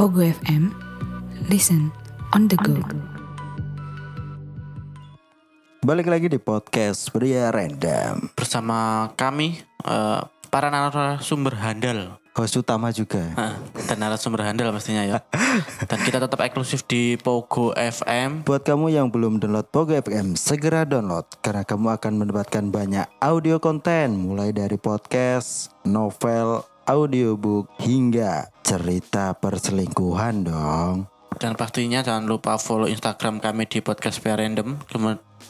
Pogo FM, listen on the go. Balik lagi di podcast Pria Random bersama kami eh, para narasumber handal Host utama juga Hah, dan narasumber handal pastinya ya. Dan kita tetap eksklusif di Pogo FM. Buat kamu yang belum download Pogo FM Segera download Karena kamu akan mendapatkan banyak audio konten Mulai dari podcast, novel, audiobook Hingga cerita perselingkuhan dong Dan pastinya jangan lupa follow Instagram kami di podcast Via Random.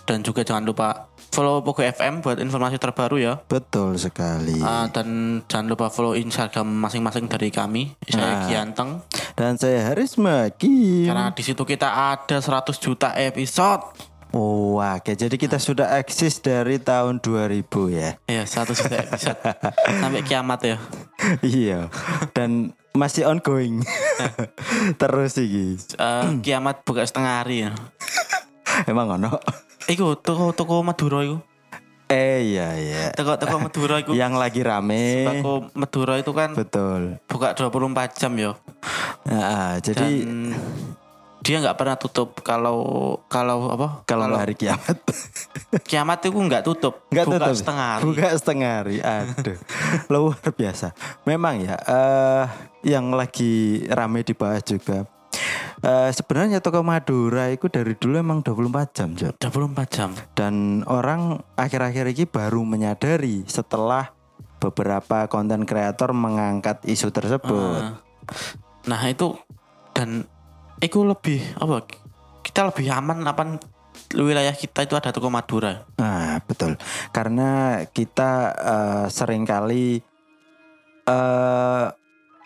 Dan juga jangan lupa follow Pogo FM buat informasi terbaru ya. Betul sekali Ah, dan jangan lupa follow Instagram masing-masing dari kami. Saya Nah. Gianteng. Dan saya Haris Maki Karena di situ kita ada 100 juta episode. Oh, oke. Jadi kita sudah eksis dari tahun 2000 ya. Iya, 100 juta episode. Sampai kiamat ya. iya. Dan masih ongoing. Terus iki. Eh, kiamat buka setengah hari ya. Emang ono? Iku toko toko Madura iku. Eh iya iya. Toko toko Madura iku. Yang lagi rame. Toko Madura itu kan Betul. buka 24 jam ya. Nah, jadi Dan dia nggak pernah tutup kalau kalau apa? kalau nggak hari kiamat kiamat itu nggak tutup. nggak buka tutup. setengah hari. Buka setengah hari. Aduh. Luar biasa. Memang ya eh yang lagi rame dibahas juga. Eh sebenarnya toko Madura itu dari dulu emang 24 jam, Jod. 24 jam. Dan orang akhir-akhir ini baru menyadari setelah beberapa konten kreator mengangkat isu tersebut. Nah, Nah, itu dan itu lebih apa? Kita lebih aman apa wilayah kita itu ada toko Madura. Nah, betul. Karena kita eh, sering kali eh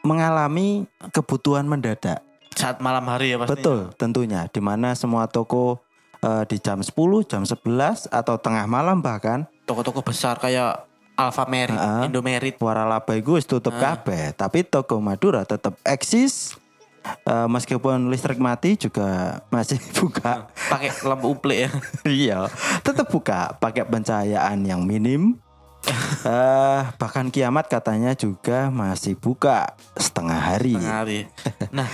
mengalami kebutuhan mendadak. Saat malam hari ya pasti. Betul, tentunya. Di mana semua toko eh, di jam 10, jam 11 atau tengah malam bahkan Toko-toko besar kayak Alfamart, Heeh. Indomaret. waralaba itu tutup kabeh, tapi toko Madura tetap eksis. Eh, meskipun listrik mati juga masih buka. pakai lampu uplik ya. iya, tetap buka pakai pencahayaan yang minim. Eh, bahkan kiamat katanya juga masih buka setengah hari. Tengah hari. Nah,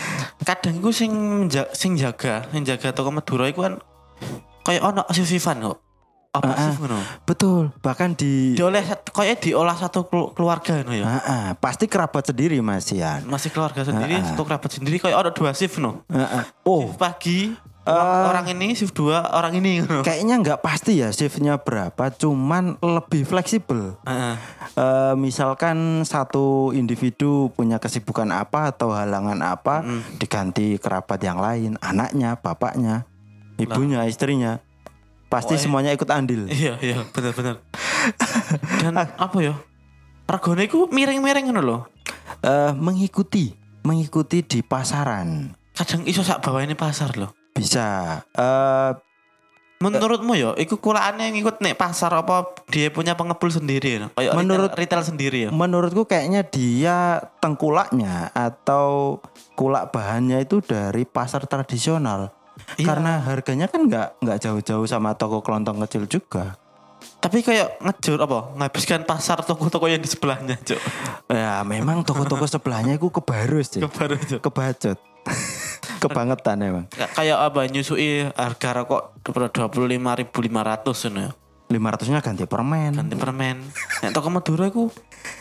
kadang iku sing sing jaga, sing jaga toko Madura iku kan kayak ono sisifan kok. Apa sih ngono? Betul, bahkan di Dioleh kayak diolah satu kelu- keluarga ngono ya. Ah, pasti kerabat sendiri Mas Ian. Masih keluarga sendiri, Ah, ah. satu kerabat sendiri kayak ada dua shift no. Oh, Shift pagi orang, orang ini, shift dua orang ini ngono. kayaknya nggak pasti ya shiftnya berapa, cuman lebih fleksibel. Heeh. Eh, misalkan satu individu punya kesibukan apa atau halangan apa, diganti kerabat yang lain, anaknya, bapaknya, ibunya, istrinya, pasti Pokoknya- semuanya ikut andil. Iya, iya, benar-benar. Dan apa ya? Regane iku miring-miring ngono loh. Eh, mengikuti, mengikuti di pasaran Kadang iso sak bawah ini pasar loh. bisa. Eh, Menurutmu ya, iku kulaannya ngikut nek pasar apa dia punya pengepul sendiri no? Kayak Menurut- retail, retail sendiri ya. menurutku kayaknya dia tengkulaknya atau kulak bahannya itu dari pasar tradisional. Iya. Karena harganya kan nggak nggak jauh-jauh sama toko kelontong kecil juga. Tapi kayak ngejur apa? Nghabiskan pasar toko-toko yang di sebelahnya, Cuk. Ya memang toko-toko sebelahnya itu kebarus sih. Kebaru, Cuk. Kebacut. Kebangetan emang. Kayak- Kayak apa nyusui harga rokok dua puluh lima ribu lima ratus ya. 500-nya ganti permen. Ganti permen. Nek toko Madura iku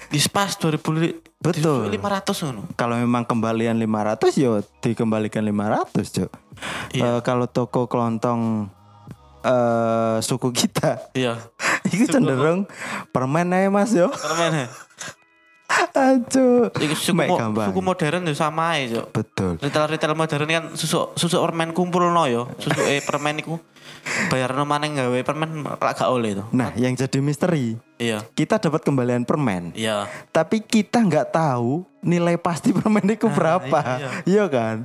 di spas dua ribu Betul. lima ratus ngono. Kalau memang kembalian 500 yo dikembalikan 500, Cuk. Iya. Eh, kalau toko kelontong eh suku kita Iya. itu cenderung permen aja Mas yo. Permen ya. Aduh. Iku suku, mo- suku modern ya sama aja, Cuk. Betul. Retail-retail modern kan susu susu permen kumpul no yo. Susu eh permen iku bayar no maneng gawe permen gak oleh itu. Nah, yang jadi misteri, Iya. kita dapat kembalian permen, Iya. tapi kita nggak tahu nilai pasti permen itu berapa. iya, Iya kan?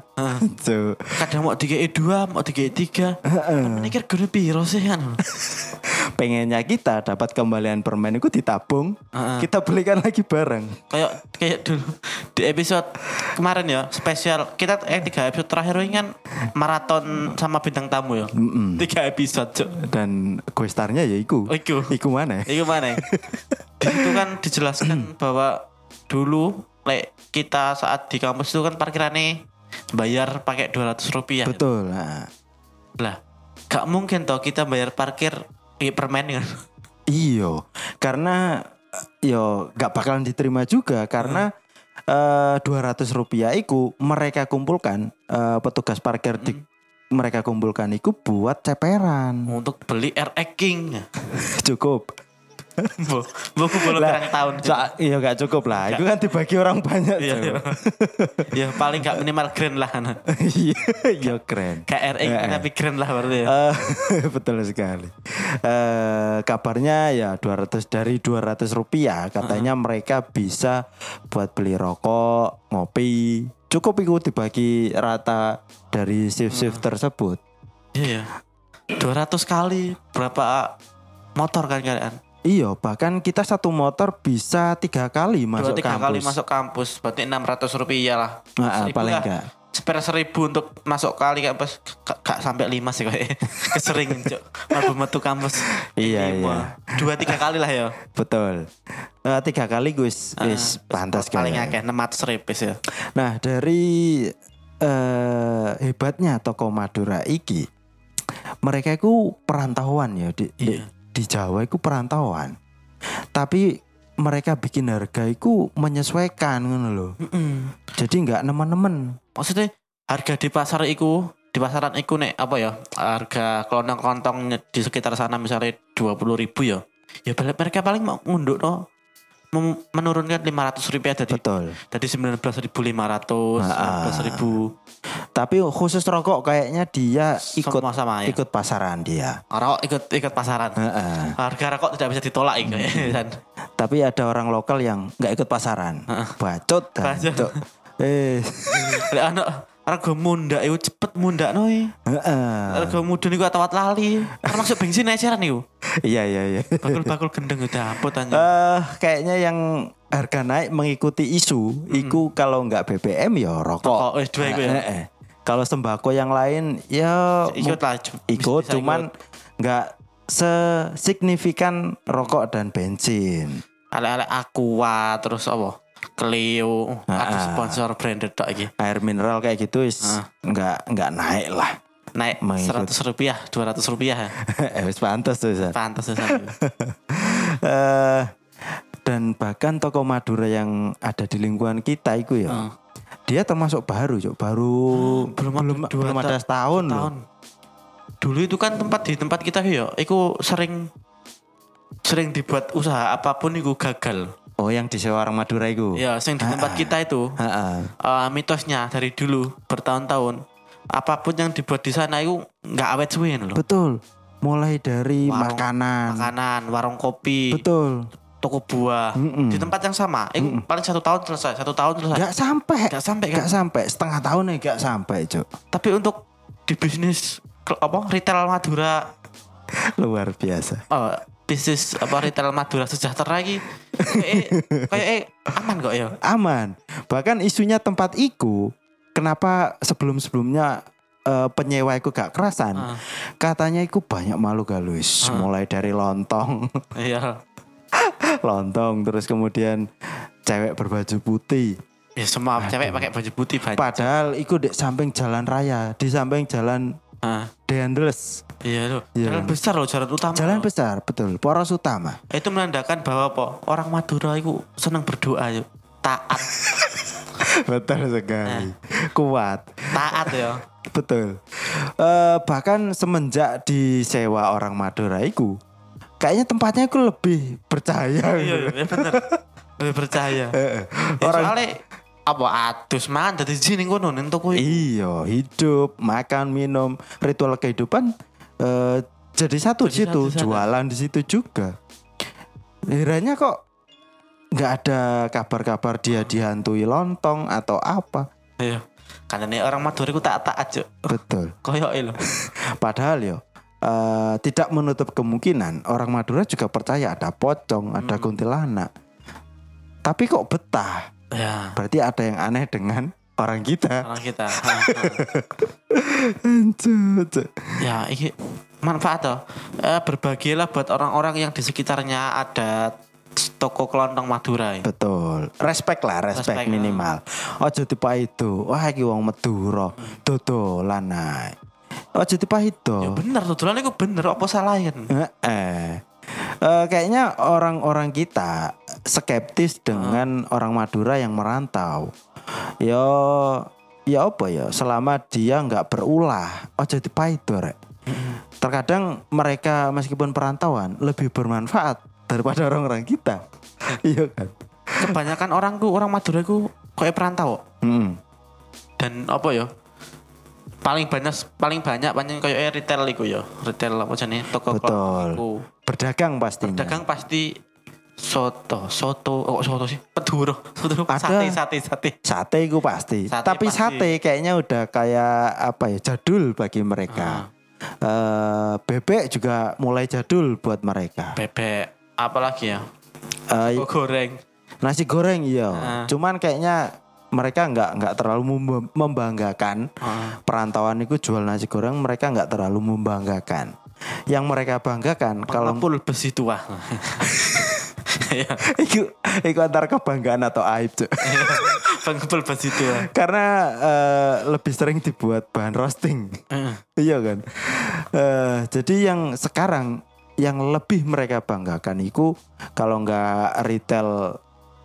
Cuk. Kadang mau dikei dua, mau tiga. Permen iki regane piro sih kan? Pengennya kita dapat kembalian permen itu ditabung, Heeh. kita belikan lagi bareng. kayak kayak dulu di episode kemarin ya spesial kita eh tiga episode terakhir ini kan maraton sama bintang tamu ya tiga episode cok Dan gue starnya ya iku. Oh, iku. Iku mana? itu mana di situ kan dijelaskan bahwa dulu like kita saat di kampus itu kan parkirannya bayar pakai 200 rupiah. Betul. Nah, Lah, gak mungkin toh kita bayar parkir di permen kan. Iyo, karena eh, yo gak bakalan diterima juga karena eh 200 rupiah iku mereka kumpulkan eh, petugas parkir di mereka kumpulkan iku buat ceperan. Untuk beli RX King. Cukup. Bu, buku belum Lah, tahun. Cuk. Sa- iya gak cukup lah. Itu kan dibagi orang banyak. Iya, iya. ya paling gak minimal grand lah kan. Iya, iya keren. Kayak RX Eh, eh. tapi grand lah berarti ya. Eh, betul sekali. Eh kabarnya ya 200 dari 200 rupiah katanya mereka bisa buat beli rokok, ngopi. Cukup itu dibagi rata dari shift-shift tersebut. Iya ya. 200 kali berapa motor kan kalian? Iya, bahkan kita satu motor bisa tiga kali Dua masuk tiga kampus. kali masuk kampus berarti 600 rupiah lah. Nah, paling enggak. Spare seribu untuk masuk kali kampus gak, gak sampai lima sih kayak kesering cok mlebu metu kampus. Iya, Lima. dua tiga kali lah ya Betul. Eh, tiga kali gus, wis pantas paling akeh enam ratus ribu ya Nah dari eh hebatnya toko Madura iki, mereka itu perantauan ya di, di, Iya. di Jawa itu perantauan. Tapi mereka bikin harga itu menyesuaikan ngono loh. Jadi nggak nemen-nemen. maksudnya harga di pasar iku di pasaran iku nek apa ya harga kelontong kelontong di sekitar sana misalnya dua puluh ribu ya ya balik mereka paling mau ngunduk no menurunkan lima ratus rupiah dari Betul. dari sembilan belas ribu lima ratus Ah. ribu Tapi khusus rokok kayaknya dia ikut Semua sama ya? ikut pasaran dia. rokok ikut ikut pasaran Heeh. harga rokok tidak bisa ditolak iku kan Tapi ada orang lokal yang nggak ikut pasaran. Bacot. Bacot. Eh, Lek anak harga mundak itu cepet mundak noy heeh. harga mudun iku atawat lali kan masuk bensin eceran iku Iya iya iya. bakul-bakul gendeng udah ampun aja Eh kayaknya yang harga naik mengikuti isu, iku kalau nggak BBM ya rokok. Rokok, iku ya? Kalau sembako yang lain ya ikut lah ikut, cuman nggak sesignifikan rokok dan bensin. ale-ale aqua terus apa Clio ada Ah. sponsor branded tok iki Air mineral kayak gitu is Ah. nggak nggak naik lah. naik seratus rupiah dua ratus rupiah eh wis pantas tuh. Pantas San. Eh, dan bahkan toko Madura yang ada di lingkungan kita itu ya. Ah. Dia termasuk baru, Cok. Baru belum ada belum, dua belum ada ta- setahun loh. Dulu itu kan tempat di tempat kita ya iku sering sering dibuat usaha apa pun itu gagal Oh, yang disewa orang Madura itu. ya sering di tempat kita itu Heeh. eh, mitosnya dari dulu bertahun-tahun apa pun yang dibuat di sana itu nggak awet suwe loh Betul. Mulai dari Warung makanan. makanan warung kopi Betul. toko buah Mm-mm. di tempat yang sama itu paling satu tahun selesai satu tahun selesai Gak sampai. Nggak sampai kan Gak sampai. Setengah tahun ya gak sampai, Cok. tapi untuk di bisnis apa retail Madura Luar biasa. oh, bisnis apa retail Madura sejahtera lagi kayak kayak eh, aman kok ya Aman. Bahkan isunya tempat iku kenapa sebelum-sebelumnya eh, penyewa iku gak kerasan? Ah. Katanya iku banyak malu galus. Mulai dari lontong, iya lontong terus kemudian cewek berbaju putih. ya semua cewek pakai baju putih banyak Padahal iku di samping jalan raya, di samping jalan Ah, Deandles. iya loh Iya. jalan besar loh jalan utama Jalan loh. besar, betul. Poros utama. itu menandakan bahwa apa orang Madura itu senang berdoa yuk taat betul sekali. Kuat. taat ya Betul. Eh bahkan semenjak disewa orang Madura iku, kayaknya tempatnya aku lebih percaya. iya iya bener lebih percaya ya, Orang soalnya apa adus mangan dari sini kono nih toko iya hidup, makan, minum, ritual kehidupan eh jadi satu di situ, jualan di situ juga. Herannya kok nggak ada kabar-kabar dia dihantui lontong atau apa. iya karena nih orang Madura itu tak taat cuk Betul. koyok lo Padahal yo eh, tidak menutup kemungkinan orang Madura juga percaya ada pocong, ada kuntilanak. Tapi kok betah? Ya Berarti ada yang aneh dengan orang kita. orang kita ya ini manfaat toh Eh, berbagilah buat orang-orang yang di sekitarnya ada toko kelontong Madura. ya. Betul. Respect lah, respect, Respect, minimal. Ojo dipaido. Wah iki wong Madura. Dodolan ae. Ojo dipaido. Ya bener tudulan iku bener apa salah kan? Eh, kayaknya orang-orang kita skeptis dengan orang Madura yang merantau. Yo, ya apa ya? Selama dia nggak berulah, ojo dipaido rek. Terkadang mereka meskipun perantauan lebih bermanfaat daripada orang-orang kita. Iya kan? Kebanyakan orang ku orang Madura ku kayak perantau. Hmm. Dan apa ya? Paling banyak paling banyak banyak kayak retail iku ya. Retail apa jenenge toko Betul. iku. Berdagang pastinya. Dagang pasti soto, soto, oh soto sih, peduro, peduro, sate, sate, sate. Sate itu pasti. Sate Tapi pasti. sate kayaknya udah kayak apa ya jadul bagi mereka. Eh, bebek juga mulai jadul buat mereka. Bebek, apalagi ya? Eh, Oh, goreng. nasi goreng iya. Ah. Cuman kayaknya mereka nggak nggak terlalu memba- membanggakan Ah. perantauan itu jual nasi goreng mereka nggak terlalu membanggakan. Yang mereka banggakan kalau Pengepul besi tua. Iya, itu itu antara kebanggaan atau aib Cuk. pengepul besi tua. Karena eh, lebih sering dibuat bahan roasting. Heeh. Iya kan. Eh, jadi yang sekarang yang lebih mereka banggakan itu kalau nggak retail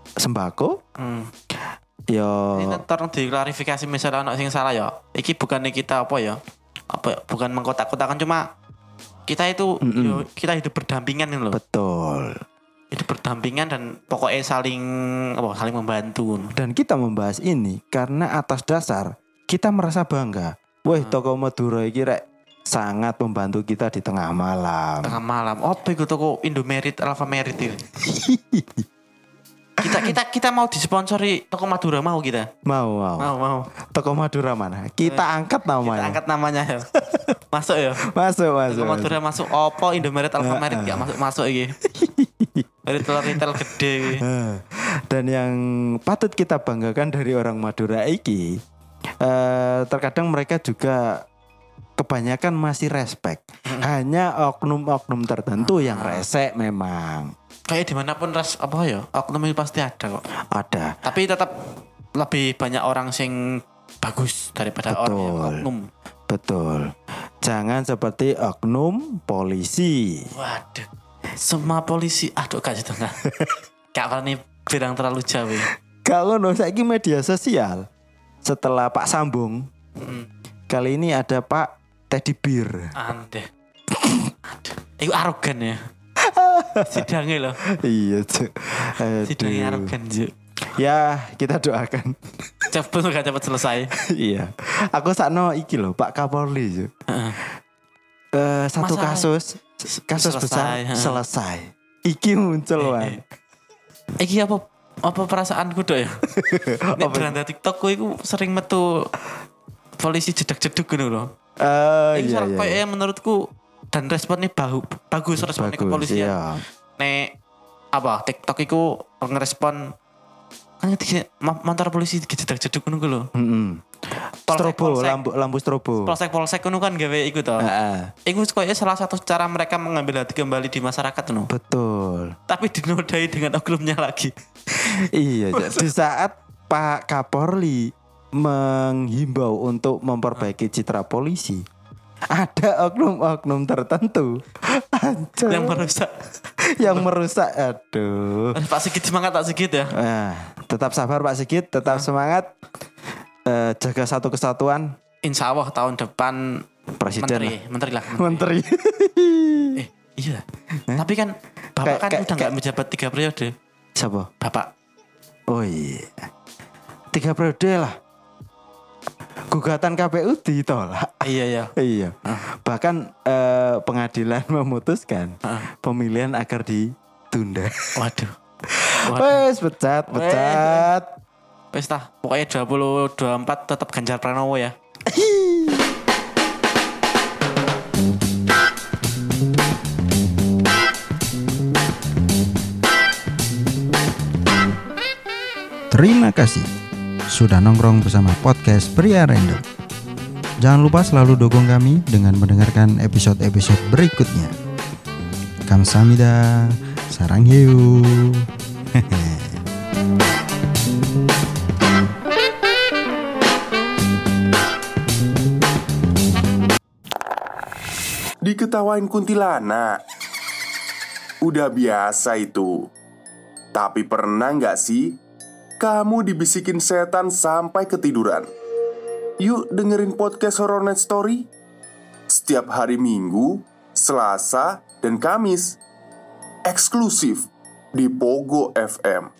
sembako, Hmm. Yo Ini tolong diklarifikasi misalnya anak sing salah ya. Iki bukan kita apa ya? Apa bukan mengkotak-kotakan cuma kita itu yo, kita hidup berdampingan ini loh. betul. Hidup berdampingan dan pokoknya saling apa saling membantu. Dan kita membahas ini karena atas dasar kita merasa bangga. Wah, toko Madura iki rek sangat membantu kita di tengah malam. Tengah malam. Apa itu toko Indomerit, Alfamart itu? kita kita kita mau disponsori toko Madura mau kita. Mau, mau. Mau mau. Toko Madura mana? Kita angkat Kita namanya. angkat namanya ya. Masuk ya. Masuk, masuk. Toko Madura masuk Oppo, Indomaret, Alfamart gak masuk masuk iki. Retail retail gede. Eh, Dan yang patut kita banggakan dari orang Madura iki eh, terkadang mereka juga kebanyakan masih respect. Hanya oknum-oknum tertentu yang resek memang Kayak di mana pun ras apa ya, oknum itu pasti ada kok. ada. Tapi tetap lebih banyak orang sing bagus daripada orang yang Betul. oknum. Betul. Jangan seperti oknum polisi. Waduh. Semua polisi, aduh gak gitu enggak. Gak pernah bilang terlalu jauh. ya. Kalau no saiki media sosial setelah Pak Sambung Hmm. kali ini ada Pak Teddy. Aneh. Aduh. Itu arogan ya. Sidangnya loh. iya, Cuk. Sidangnya arogan Cuk. Ya, kita doakan. Cepet gak cepet selesai. iya. Aku sakno iki loh, Pak Kapolri. Cuk. Eh, satu Masalah- kasus kasus selesai, besar selesai. Iki muncul wan. Iki apa apa perasaanku dok ya? Nek beranda TikTokku itu sering metu polisi jedak-jeduk gitu loh. Eh, Ini iya, iya. kayaknya menurutku dan responnya bahu, bagus responnya Bagus, kepolisian. iya. Nek apa TikTok itu ngerespon kan motor polisi jedak-jeduk ngono ku lho. Polsek- Strobo, polsek. lampu lampu strobo. Polsek-polsek ngono kan gawe iku to. Heeh. Iku kayaknya salah satu cara mereka mengambil hati kembali di masyarakat no. Betul. Tapi dinodai dengan oknumnya lagi. iya, di saat Pak Kapolri menghimbau untuk memperbaiki citra polisi, ada oknum-oknum tertentu Anjay. yang merusak. yang merusak. Aduh. Pak Sigit semangat tak Sigit ya. Nah, tetap sabar Pak Sigit, tetap semangat. Eh, jaga satu kesatuan Insya Allah tahun depan presiden menteri, lah. menteri lah. Menteri. Menteri. Eh, iya. Tapi kan bapak Kayak- kan kayak- udah nggak menjabat tiga periode. Siapa? Bapak. Oh iya. Tiga periode lah. Gugatan KPU ditolak. Iya iya. Iya. Bahkan eh, pengadilan memutuskan Ah. pemilihan agar ditunda. Waduh. Waduh. Wes pecat, pecat. Pesta. Pokoknya 2024 tetap Ganjar Pranowo ya. Terima kasih sudah nongkrong bersama podcast Pria Random. Jangan lupa selalu dukung kami dengan mendengarkan episode-episode berikutnya. Kamsahamnida. Sarang hiu. Diketawain kuntilanak Udah biasa itu Tapi pernah nggak sih Kamu dibisikin setan sampai ketiduran. Yuk dengerin podcast Horror Night Story. Setiap hari Minggu, Selasa, dan Kamis. Eksklusif di Pogo FM